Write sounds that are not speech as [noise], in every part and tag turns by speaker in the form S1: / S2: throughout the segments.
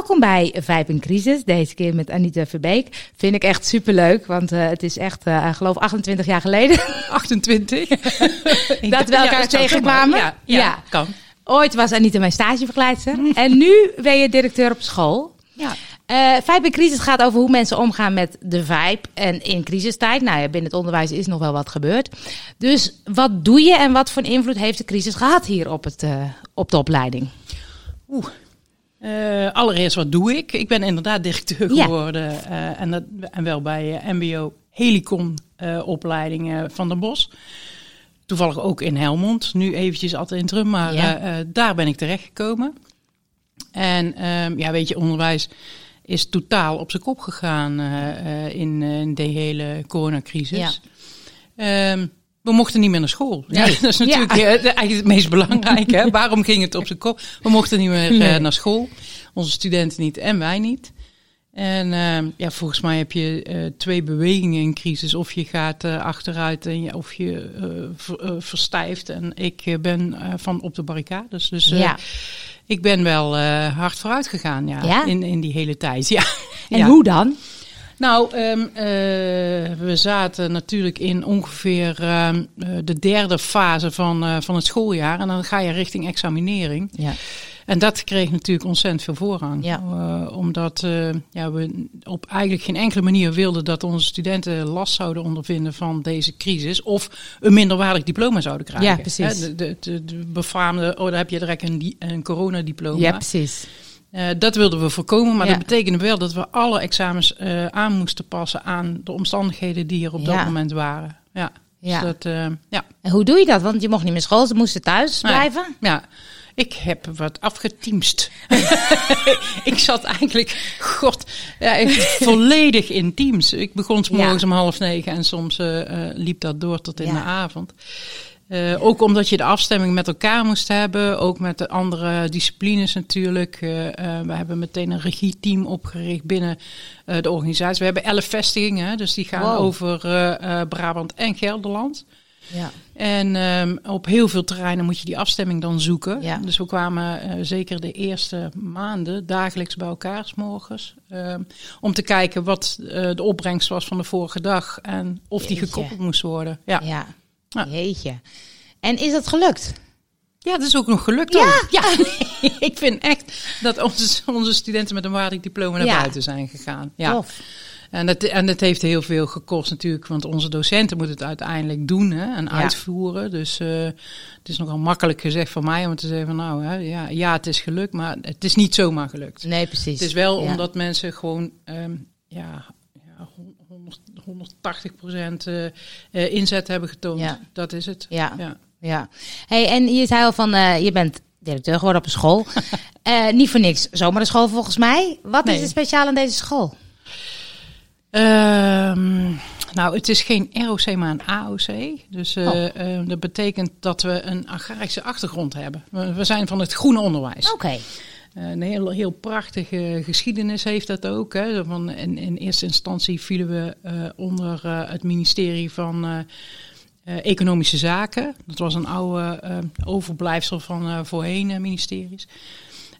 S1: welkom bij Vijf in Crisis. Deze keer met Anita Verbeek. Vind ik echt superleuk, want uh, het is echt, uh, geloof 28 jaar geleden. [laughs]
S2: 28? [laughs]
S1: dat we elkaar ja, tegenkwamen.
S2: Ja, ja, ja, kan.
S1: Ooit was Anita mijn stagevergeleidster. en nu ben je directeur op school.
S2: Ja.
S1: Uh, Vibe in crisis gaat over hoe mensen omgaan met de vibe. En in crisistijd, nou ja, binnen het onderwijs is nog wel wat gebeurd. Dus wat doe je en wat voor invloed heeft de crisis gehad hier op, het, uh, op de opleiding?
S2: Oeh. Uh, allereerst, wat doe ik? Ik ben inderdaad directeur geworden. Ja. en, dat, en wel bij MBO Helicon opleidingen van den Bos. Toevallig ook in Helmond. Nu eventjes altijd in Trum, maar ja. daar ben ik terechtgekomen. En um, ja, weet je, onderwijs is totaal op zijn kop gegaan in, in, de hele coronacrisis. Ja. Um, we mochten niet meer naar school. Ja, [laughs] dat is natuurlijk ja. eigenlijk het meest belangrijke. Waarom ging het op zijn kop? We mochten niet meer nee. uh, naar school. Onze studenten niet en wij niet. En uh, ja, volgens mij heb je uh, twee bewegingen in crisis. Of je gaat uh, achteruit en je, of je ver, verstijft. En ik ben van op de barricades. Dus ja. ik ben wel hard vooruit gegaan ja,
S1: ja?
S2: In, in die hele tijd. Ja.
S1: En
S2: ja.
S1: hoe dan?
S2: Nou, um, we zaten natuurlijk in ongeveer de derde fase van, van het schooljaar. En dan ga je richting examinering.
S1: Ja.
S2: En dat kreeg natuurlijk ontzettend veel voorrang.
S1: Ja.
S2: Omdat ja, we op eigenlijk geen enkele manier wilden dat onze studenten last zouden ondervinden van deze crisis. Of een minderwaardig diploma zouden krijgen.
S1: Ja, precies.
S2: De, de, de, befaamde, oh, daar heb je direct een, een coronadiploma.
S1: Ja, precies.
S2: Uh, dat wilden we voorkomen, maar ja. dat betekende wel dat we alle examens aan moesten passen aan de omstandigheden die er op dat moment waren. Ja.
S1: Ja.
S2: Dus dat, ja.
S1: En hoe doe je dat? Want je mocht niet meer school, ze moesten thuis blijven.
S2: Ja. Ik heb wat afgeteamst. [laughs] ik zat eigenlijk, god, ja, volledig in teams. Ik begon s morgens ja. om half negen en soms liep dat door tot in de avond. Uh, ja. Ook omdat je de afstemming met elkaar moest hebben, ook met de andere disciplines natuurlijk. we hebben meteen een regieteam opgericht binnen de organisatie. We hebben elf vestigingen, dus die gaan
S1: wow.
S2: over Brabant en Gelderland.
S1: Ja.
S2: En um, op heel veel terreinen moet je die afstemming dan zoeken.
S1: Ja.
S2: Dus we kwamen uh, zeker de eerste maanden dagelijks bij elkaar, s morgens. Uh, om te kijken wat uh, de opbrengst was van de vorige dag en of
S1: Jeetje.
S2: die gekoppeld moest worden. Ja.
S1: ja. Ja. Jeetje. En is dat gelukt?
S2: Ja, dat is ook nog gelukt.
S1: Ja,
S2: ook. ja. [laughs] ik vind echt dat onze, onze studenten met een waardig diploma naar
S1: ja.
S2: buiten zijn gegaan. Ja.
S1: Tof.
S2: En het, en het heeft heel veel gekost natuurlijk, want onze docenten moeten het uiteindelijk doen hè, en
S1: Ja.
S2: uitvoeren. Dus uh, het is nogal makkelijk gezegd van mij om te zeggen van nou, hè, ja, ja, het is gelukt, maar het is niet zomaar gelukt.
S1: Nee, precies.
S2: Het is wel
S1: Ja.
S2: omdat mensen gewoon um, ja, ja, 100, 180 procent uh, uh, inzet hebben getoond.
S1: Ja.
S2: Dat is het.
S1: Ja.
S2: Ja.
S1: Ja. Hey, en je zei al van, uh, je bent directeur geworden op een school. uh, [laughs] niet voor niks zomaar een school volgens mij. Wat
S2: Nee.
S1: is er speciaal aan deze school?
S2: Ehm, nou, het is geen ROC, maar een AOC. Dus uh,
S1: Oh.
S2: dat betekent dat we een agrarische achtergrond hebben. We, we zijn van het groene onderwijs.
S1: Oké.
S2: Een heel, heel prachtige geschiedenis heeft dat ook. Hè. Van in, in eerste instantie vielen we uh, onder uh, het ministerie van Economische Zaken. Dat was een oude overblijfsel van voorheen ministeries.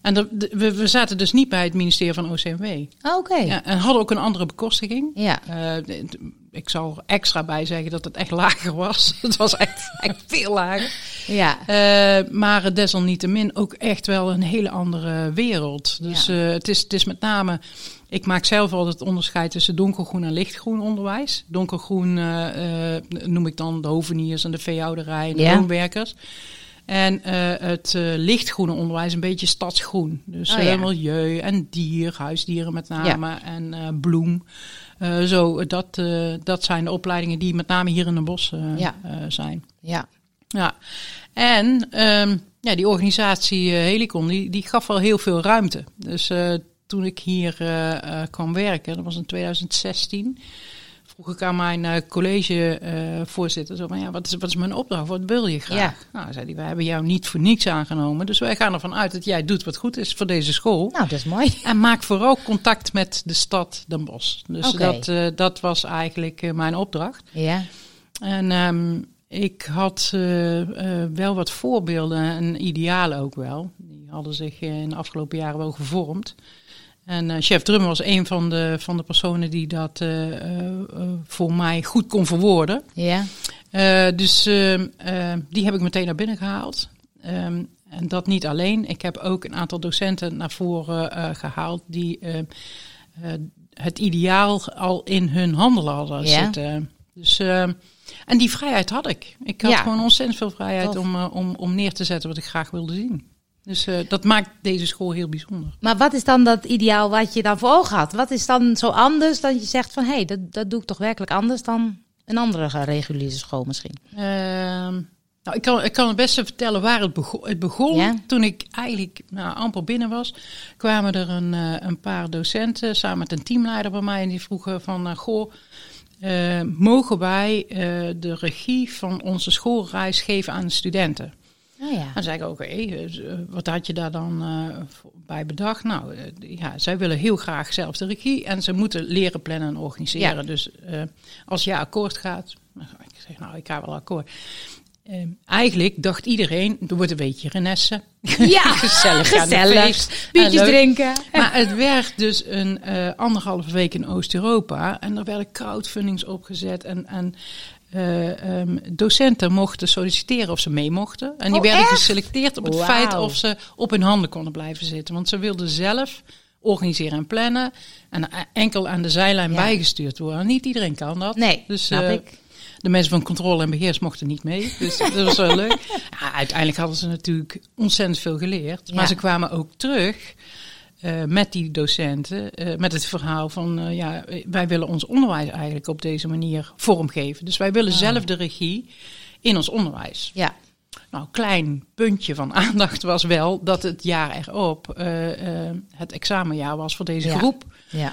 S2: En de, de, we, we zaten dus niet bij het ministerie van OCMW.
S1: Oké.
S2: Ja, en hadden ook een andere bekostiging.
S1: Ja.
S2: Uh, ik zal er extra bij zeggen dat het echt lager was. [laughs] het was echt, echt veel lager.
S1: Ja.
S2: Uh, maar desalniettemin ook echt wel een hele andere wereld. Dus
S1: Ja.
S2: uh, het, is, het is met name... Ik maak zelf altijd het onderscheid tussen donkergroen en lichtgroen onderwijs. Donkergroen noem ik dan de hoveniers en de veehouderij en de
S1: Ja.
S2: En uh, het uh, lichtgroene onderwijs een beetje stadsgroen. Dus
S1: Oh, ja.
S2: milieu en dier, huisdieren met name en uh, bloem. Zo, dat, dat zijn de opleidingen die met name hier in de bos
S1: Ja.
S2: zijn.
S1: Ja.
S2: Ja, en um, ja, die organisatie Helicon, die, die gaf wel heel veel ruimte. Dus toen ik hier kwam werken, dat was in 2016, vroeg ik aan mijn uh, collegevoorzitter, zo van ja, wat is, wat is mijn opdracht, wat wil je graag?
S1: Ja.
S2: Nou, zei hij, we hebben jou niet voor niets aangenomen, dus wij gaan ervan uit dat jij doet wat goed is voor deze school.
S1: Nou, dat is mooi.
S2: En maak vooral contact met de stad Den Bosch. Dus dat, uh, dat was eigenlijk uh, mijn opdracht.
S1: Ja.
S2: En um, ik had uh, wel wat voorbeelden en idealen ook wel. Die hadden zich in de afgelopen jaren wel gevormd. En uh, chef Drum was een van de, van de personen die dat uh, uh, voor mij goed kon verwoorden.
S1: Ja.
S2: dus die heb ik meteen naar binnen gehaald. Um, en dat niet alleen. Ik heb ook een aantal docenten naar voren gehaald die het ideaal al in hun handelen hadden ja. zitten. Dus, en die vrijheid had ik. Ik had gewoon ontzettend veel vrijheid om, om, om neer te zetten wat ik graag wilde zien. Dus uh, dat maakt deze school heel bijzonder.
S1: Maar wat is dan dat ideaal wat je dan voor ogen had? Wat is dan zo anders dat je zegt van... hé, hey, dat, dat doe ik toch werkelijk anders dan een andere reguliere school misschien?
S2: Uh, nou, ik kan, ik kan het beste vertellen waar het begon. Het begon ja? toen ik eigenlijk nou, amper binnen was. Kwamen er een, uh, een paar docenten samen met een teamleider bij mij... en die vroegen van, uh, goh... mogen wij de regie van onze schoolreis geven aan de studenten?
S1: Ja.
S2: Dan zei ik, oké, okay, eh, wat had je daar dan uh, bij bedacht? Nou, uh, ja, zij willen heel graag zelf de regie en ze moeten leren plannen en organiseren. Ja. Dus uh, als je akkoord gaat, ik zeg, nou, ik ga wel akkoord. eigenlijk dacht iedereen, er wordt een beetje renessen.
S1: Ja, [laughs] gezellig. gezellig. Biertjes drinken.
S2: Maar het werd dus een anderhalve week in Oost-Europa. En er werden crowdfundings opgezet. En, en uh, um, docenten mochten solliciteren of ze mee mochten. En die
S1: oh,
S2: werden
S1: echt?
S2: geselecteerd op het feit of ze op hun handen konden blijven zitten. Want ze wilden zelf organiseren en plannen. En enkel aan de zijlijn
S1: Ja.
S2: bijgestuurd worden. Niet iedereen kan dat.
S1: Nee,
S2: dus,
S1: snap
S2: eh,
S1: ik.
S2: De mensen van controle en beheers mochten niet mee. Dus [laughs] dat was wel leuk. Ja, uiteindelijk hadden ze natuurlijk ontzettend veel geleerd. Maar
S1: Ja.
S2: ze kwamen ook terug eh, met die docenten. eh, met het verhaal van, eh, ja, wij willen ons onderwijs eigenlijk op deze manier vormgeven. Dus wij willen
S1: Ah.
S2: zelf de regie in ons onderwijs.
S1: Ja,
S2: Nou, klein puntje van [laughs] aandacht was wel dat het jaar erop het examenjaar was voor deze
S1: Ja.
S2: groep.
S1: ja.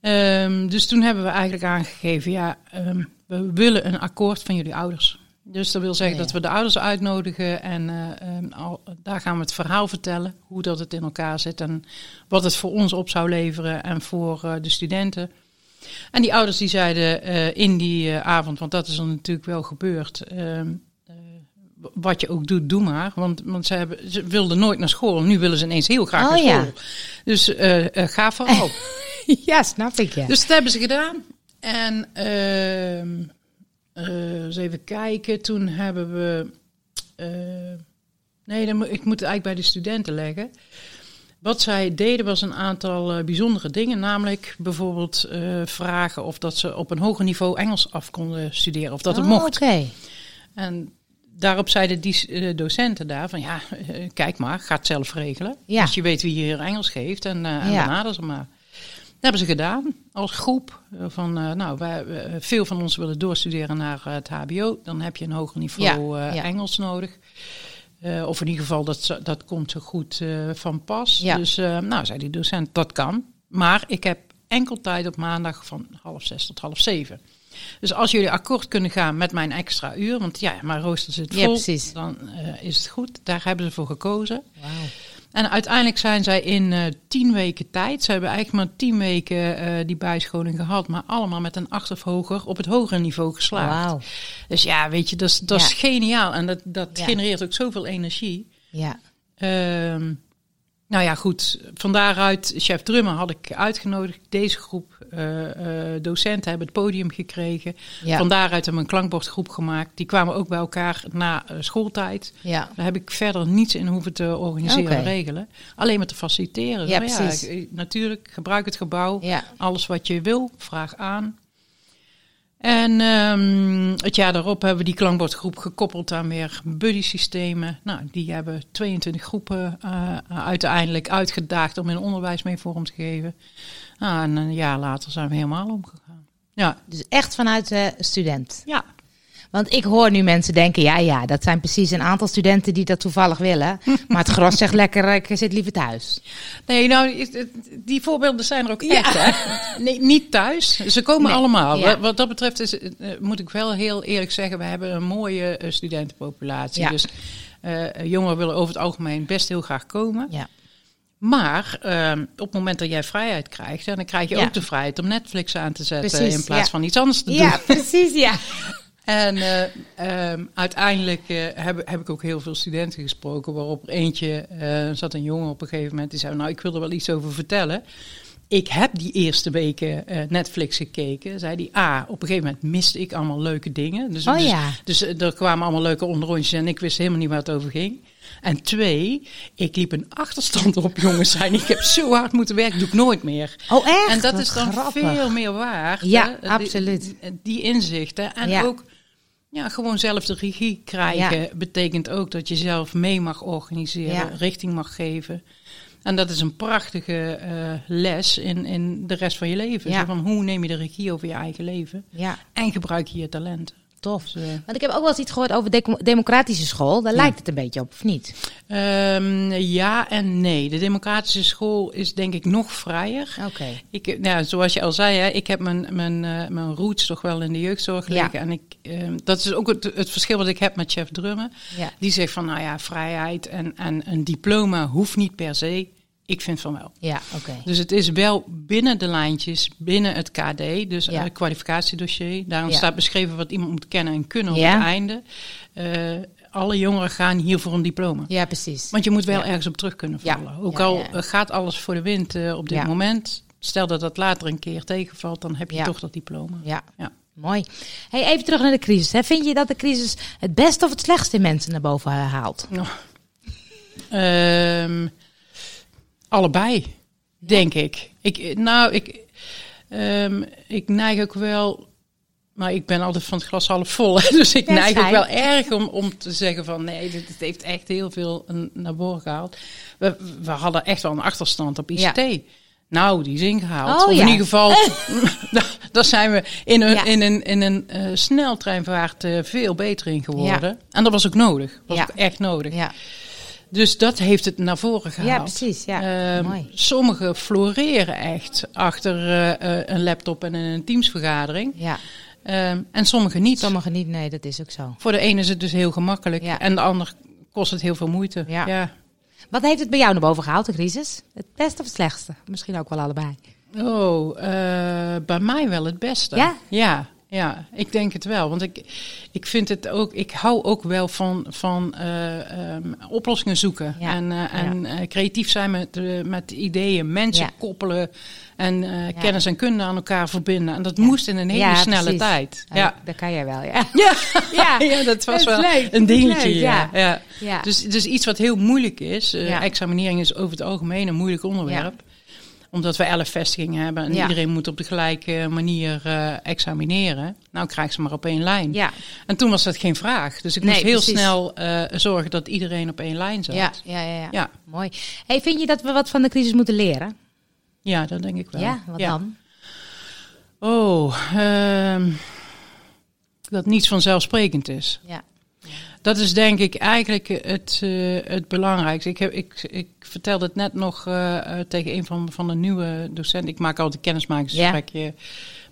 S2: Ehm, dus toen hebben we eigenlijk aangegeven, ja, ehm, we willen een akkoord van jullie ouders. Dus dat wil zeggen
S1: Ja, ja.
S2: dat we de ouders uitnodigen en eh, ehm, al, daar gaan we het verhaal vertellen, hoe dat het in elkaar zit en wat het voor ons op zou leveren en voor eh, de studenten. En die ouders die zeiden eh, in die avond, want dat is dan natuurlijk wel gebeurd, ehm, eh, wat je ook doet, doe maar. Want, want ze, hebben, ze wilden nooit naar school, nu willen ze ineens heel graag
S1: Oh,
S2: naar school.
S1: ja.
S2: Dus ga vooral. [laughs]
S1: ja, snap ik, ja.
S2: Dus dat hebben ze gedaan. En eh, eens even kijken. Toen hebben we. eh, nee, dan, ik moet het eigenlijk bij de studenten leggen. Wat zij deden was een aantal eh, bijzondere dingen. Namelijk bijvoorbeeld vragen of dat ze op een hoger niveau Engels af konden studeren. Of dat het
S1: Oh,
S2: mocht.
S1: Oké.
S2: En daarop zeiden die docenten daar van ja, kijk maar, ga het zelf regelen.
S1: Ja.
S2: Als je weet wie hier Engels geeft en, eh en
S1: Ja.
S2: benader ze maar. Dat hebben ze gedaan als groep. eh, Van, eh, nou, wij, eh, veel van ons willen doorstuderen naar het HBO. Dan heb je een hoger niveau
S1: Ja, ja.
S2: Engels nodig. Of in ieder geval, dat, dat komt zo goed van pas.
S1: Ja.
S2: Dus, eh, nou, zei die docent, dat kan. Maar ik heb enkel tijd op maandag van half zes tot half zeven. Dus als jullie akkoord kunnen gaan met mijn extra uur, want ja, mijn rooster zit vol,
S1: Ja,
S2: dan is het goed. Daar hebben ze voor gekozen. En uiteindelijk zijn zij in eh, tien weken tijd, ze hebben eigenlijk maar tien weken eh, die bijscholing gehad, maar allemaal met een acht of hoger op het hogere niveau geslaagd.
S1: Wauw.
S2: Dus ja, weet je, dat is, dat is
S1: Ja.
S2: geniaal en dat, dat
S1: Ja.
S2: genereert ook zoveel energie.
S1: Ja.
S2: Ehm, nou ja, goed. Van daaruit, chef Drummer had ik uitgenodigd. Deze groep eh, eh, docenten hebben het podium gekregen.
S1: Ja.
S2: Van daaruit hebben we een klankbordgroep gemaakt. Die kwamen ook bij elkaar na eh, schooltijd.
S1: Ja.
S2: Daar heb ik verder niets in hoeven te organiseren en regelen. Alleen maar te faciliteren.
S1: Ja,
S2: Zo,
S1: precies.
S2: natuurlijk, gebruik het gebouw.
S1: Ja.
S2: Alles wat je wil, vraag aan. En ehm, het jaar daarop hebben we die klankbordgroep gekoppeld aan meer buddy-systemen. Nou, die hebben 22 groepen eh, uiteindelijk uitgedaagd om hun onderwijs mee vorm te geven. Nou, en een jaar later zijn we helemaal omgegaan. Ja,
S1: Dus echt vanuit de student.
S2: ja.
S1: Want ik hoor nu mensen denken, ja, ja, dat zijn precies een aantal studenten die dat toevallig willen. [laughs] Maar het gros zegt lekker, ik zit liever thuis.
S2: Nee, nou, die voorbeelden zijn er ook echt, hè? Nee, niet thuis. Ze komen
S1: Nee,
S2: allemaal.
S1: ja.
S2: Wat- dat betreft is, eh, moet ik wel heel eerlijk zeggen, we hebben een mooie eh, studentenpopulatie.
S1: Ja.
S2: Dus eh, jongeren willen over het algemeen best heel graag komen.
S1: Ja.
S2: Maar ehm, op het moment dat jij vrijheid krijgt, dan krijg je
S1: Ja.
S2: ook de vrijheid om Netflix aan te zetten
S1: Precies,
S2: in plaats
S1: ja.
S2: van iets anders te doen.
S1: Ja, precies, ja. [laughs]
S2: En uh, um, uiteindelijk uh, heb, heb, ik ook heel veel studenten gesproken, waarop er eentje, uh, zat een jongen op een gegeven moment, die zei, nou ik wil er wel iets over vertellen. Ik heb die eerste weken Netflix gekeken, zei die, ah, op een gegeven moment miste ik allemaal leuke dingen. Dus,
S1: oh,
S2: dus,
S1: ja.
S2: dus er kwamen allemaal leuke onderrondjes en ik wist helemaal niet waar het over ging. En twee, ik liep een achterstand op, jongens zijn. Ik heb zo hard moeten werken, doe ik nooit meer.
S1: Oh, echt?
S2: En dat
S1: Wat
S2: is dan
S1: grappig.
S2: veel meer waard.
S1: Ja,
S2: hè?
S1: absoluut.
S2: Die, die inzichten. En
S1: Ja.
S2: ook ja, gewoon zelf de regie krijgen betekent ook dat je zelf mee mag organiseren,
S1: Ja.
S2: richting mag geven. En dat is een prachtige eh, les in, in de rest van je leven.
S1: Ja.
S2: Zo van hoe neem je de regie over je eigen leven en gebruik je je talenten.
S1: Tof.
S2: Dus, eh,
S1: Want ik heb ook wel eens iets gehoord over de democratische school. Daar
S2: Ja.
S1: lijkt het een beetje op, of niet?
S2: Ehm, ja en nee. De democratische school is denk ik nog vrijer.
S1: Oké.
S2: Ik, nou, ja, zoals je al zei, hè, ik heb mijn, mijn, eh, mijn roots toch wel in de jeugdzorg
S1: Ja.
S2: liggen. En ik, ehm, dat is ook het, het verschil wat ik heb met chef Drummen.
S1: Ja.
S2: Die zegt van, nou ja, vrijheid en, en een diploma hoeft niet per se. Ik vind van wel.
S1: Ja, oké.
S2: Dus het is wel binnen de lijntjes, binnen het KD, dus
S1: Ja.
S2: een kwalificatiedossier. Daarom
S1: Ja.
S2: staat beschreven wat iemand moet kennen en kunnen op
S1: Ja.
S2: het einde. Eh, alle jongeren gaan hier voor een diploma.
S1: Ja, precies.
S2: Want je moet wel ergens op terug kunnen vallen. Ook al eh, gaat alles voor de wind eh, op dit moment. Stel dat dat later een keer tegenvalt, dan heb je toch dat diploma.
S1: Ja.
S2: Ja.
S1: Mooi. Hey, even terug naar de crisis. Hè. Vind je dat de crisis het beste of het slechtste in mensen naar boven eh, haalt?
S2: Ehm, allebei, denk ik. ik. Nou, ik, ehm, ik neig ook wel... Maar ik ben altijd van het glas half vol. [laughs] Dus ik
S1: Ja,
S2: neig ook wel erg om, om te zeggen van... Nee, dit, dit heeft echt heel veel naar boven gehaald. We, we hadden echt wel een achterstand op ICT. Nou, die is ingehaald.
S1: Oh,
S2: of
S1: ja.
S2: in ieder geval, [laughs] [laughs] daar zijn we in een,
S1: Ja.
S2: in een, in een eh, sneltreinvaart eh, veel beter in geworden. En dat was ook nodig. was
S1: Ja.
S2: ook echt nodig.
S1: Ja,
S2: Dus dat heeft het naar voren gehaald.
S1: ja precies. Ja.
S2: Ehm,
S1: Mooi.
S2: sommigen floreren echt achter eh, eh, een laptop en een teamsvergadering.
S1: Ja,
S2: Ehm, en sommigen niet.
S1: sommigen niet. Nee, dat is ook zo.
S2: Voor de ene is het dus heel gemakkelijk.
S1: Ja.
S2: En de ander kost het heel veel moeite.
S1: Ja.
S2: ja.
S1: Wat heeft het bij jou naar boven gehaald, de crisis? Het beste of het slechtste? Misschien ook wel allebei.
S2: Oh, eh, bij mij wel het beste.
S1: Ja?
S2: Ja, ja, ik denk het wel. Want ik, ik vind het ook, ik hou ook wel van, van eh, ehm, oplossingen zoeken.
S1: Ja,
S2: En, eh, en eh, creatief zijn met, met ideeën, mensen
S1: Ja.
S2: koppelen en kennis en kunde aan elkaar verbinden. En dat moest in een hele snelle
S1: precies.
S2: tijd.
S1: Ja, dat- kan jij wel, ja. [laughs] [laughs]
S2: Ja.
S1: Ja.
S2: dat was
S1: Dat
S2: wel
S1: leuk,
S2: een dingetje.
S1: leuk,
S2: ja.
S1: ja.
S2: Dus, dus iets wat heel moeilijk is. Examinering is over het algemeen een moeilijk onderwerp. Omdat we elf vestigingen hebben en
S1: Ja.
S2: iedereen moet op de gelijke manier eh, examineren. Nou, krijg ze maar op één lijn.
S1: Ja,
S2: En toen was dat geen vraag. Dus ik
S1: Nee,
S2: moest heel
S1: precies.
S2: snel eh, zorgen dat iedereen op één lijn zat.
S1: ja, ja, ja, ja.
S2: Ja.
S1: Mooi. Hey, vind je dat we wat van de crisis moeten leren?
S2: Ja, dat denk ik wel.
S1: Ja, wat dan?
S2: Oh, ehm, dat niets vanzelfsprekend is.
S1: Ja.
S2: Dat is denk ik eigenlijk het, eh, het belangrijkste. Ik, heb, ik, ik vertelde het net nog eh, eh, tegen een van, van de nieuwe docenten. Ik maak altijd kennismakingsgesprekje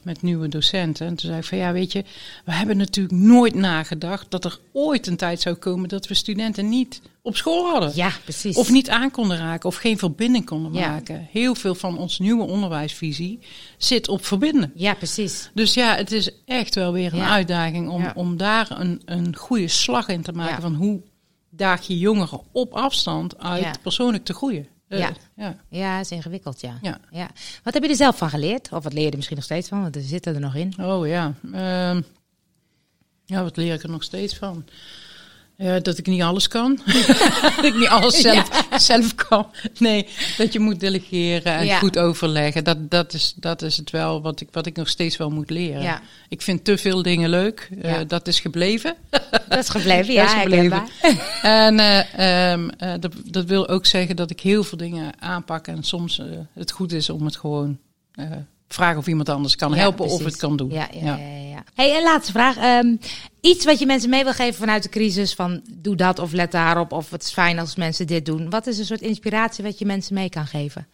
S2: met nieuwe docenten. En toen zei ik van ja, weet je, we hebben natuurlijk nooit nagedacht dat er ooit een tijd zou komen dat we studenten niet op school hadden.
S1: Ja, precies.
S2: Of niet aan konden raken of geen verbinding konden
S1: Ja.
S2: maken. Heel veel van ons nieuwe onderwijsvisie zit op verbinden.
S1: Ja, precies.
S2: Dus ja, het is echt wel weer een
S1: Ja.
S2: uitdaging om,
S1: Ja.
S2: om daar een, een goede slag in te maken. Van hoe daag je jongeren op afstand uit persoonlijk te groeien.
S1: Ja.
S2: ja.
S1: Ja, is ingewikkeld, ja.
S2: Ja.
S1: Wat heb je er zelf van geleerd? Of wat leer je er misschien nog steeds van? Want er zitten er nog in.
S2: Oh ja. Ehm, ja, wat leer ik er nog steeds van? Ja, dat ik niet alles kan. [laughs] dat ik niet alles zelf, zelf kan. Nee, dat je moet delegeren en
S1: Ja.
S2: goed overleggen. Dat, dat, is, dat is het wel wat ik, wat ik nog steeds wel moet leren.
S1: Ja.
S2: Ik vind te veel dingen leuk. Eh, dat is gebleven.
S1: Dat is gebleven, [laughs] ja,
S2: Dat is gebleven. [laughs] En eh, ehm, eh, dat, dat wil ook zeggen dat ik heel veel dingen aanpak. En soms het goed is om het gewoon vragen of iemand anders kan
S1: Ja,
S2: helpen of het kan doen.
S1: Ja, ja, ja. ja, ja. Hey, en laatste vraag. Ehm, iets wat je mensen mee wil geven vanuit de crisis. Van doe dat of let daarop. Of het is fijn als mensen dit doen. Wat is een soort inspiratie wat je mensen mee kan geven?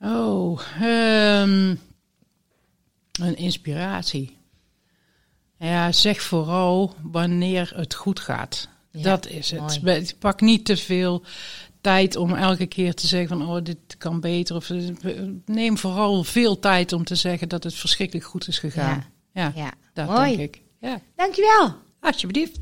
S2: Oh, ehm, een inspiratie. Ja, zeg vooral wanneer het goed gaat.
S1: Ja,
S2: dat is het.
S1: mooi.
S2: Pak niet te veel tijd om elke keer te zeggen van oh dit kan beter. Of, neem vooral veel tijd om te zeggen dat het verschrikkelijk goed is gegaan. Ja,
S1: Ja,
S2: dat
S1: mooi.
S2: denk ik. Ja.
S1: Dankjewel.
S2: Alsjeblieft.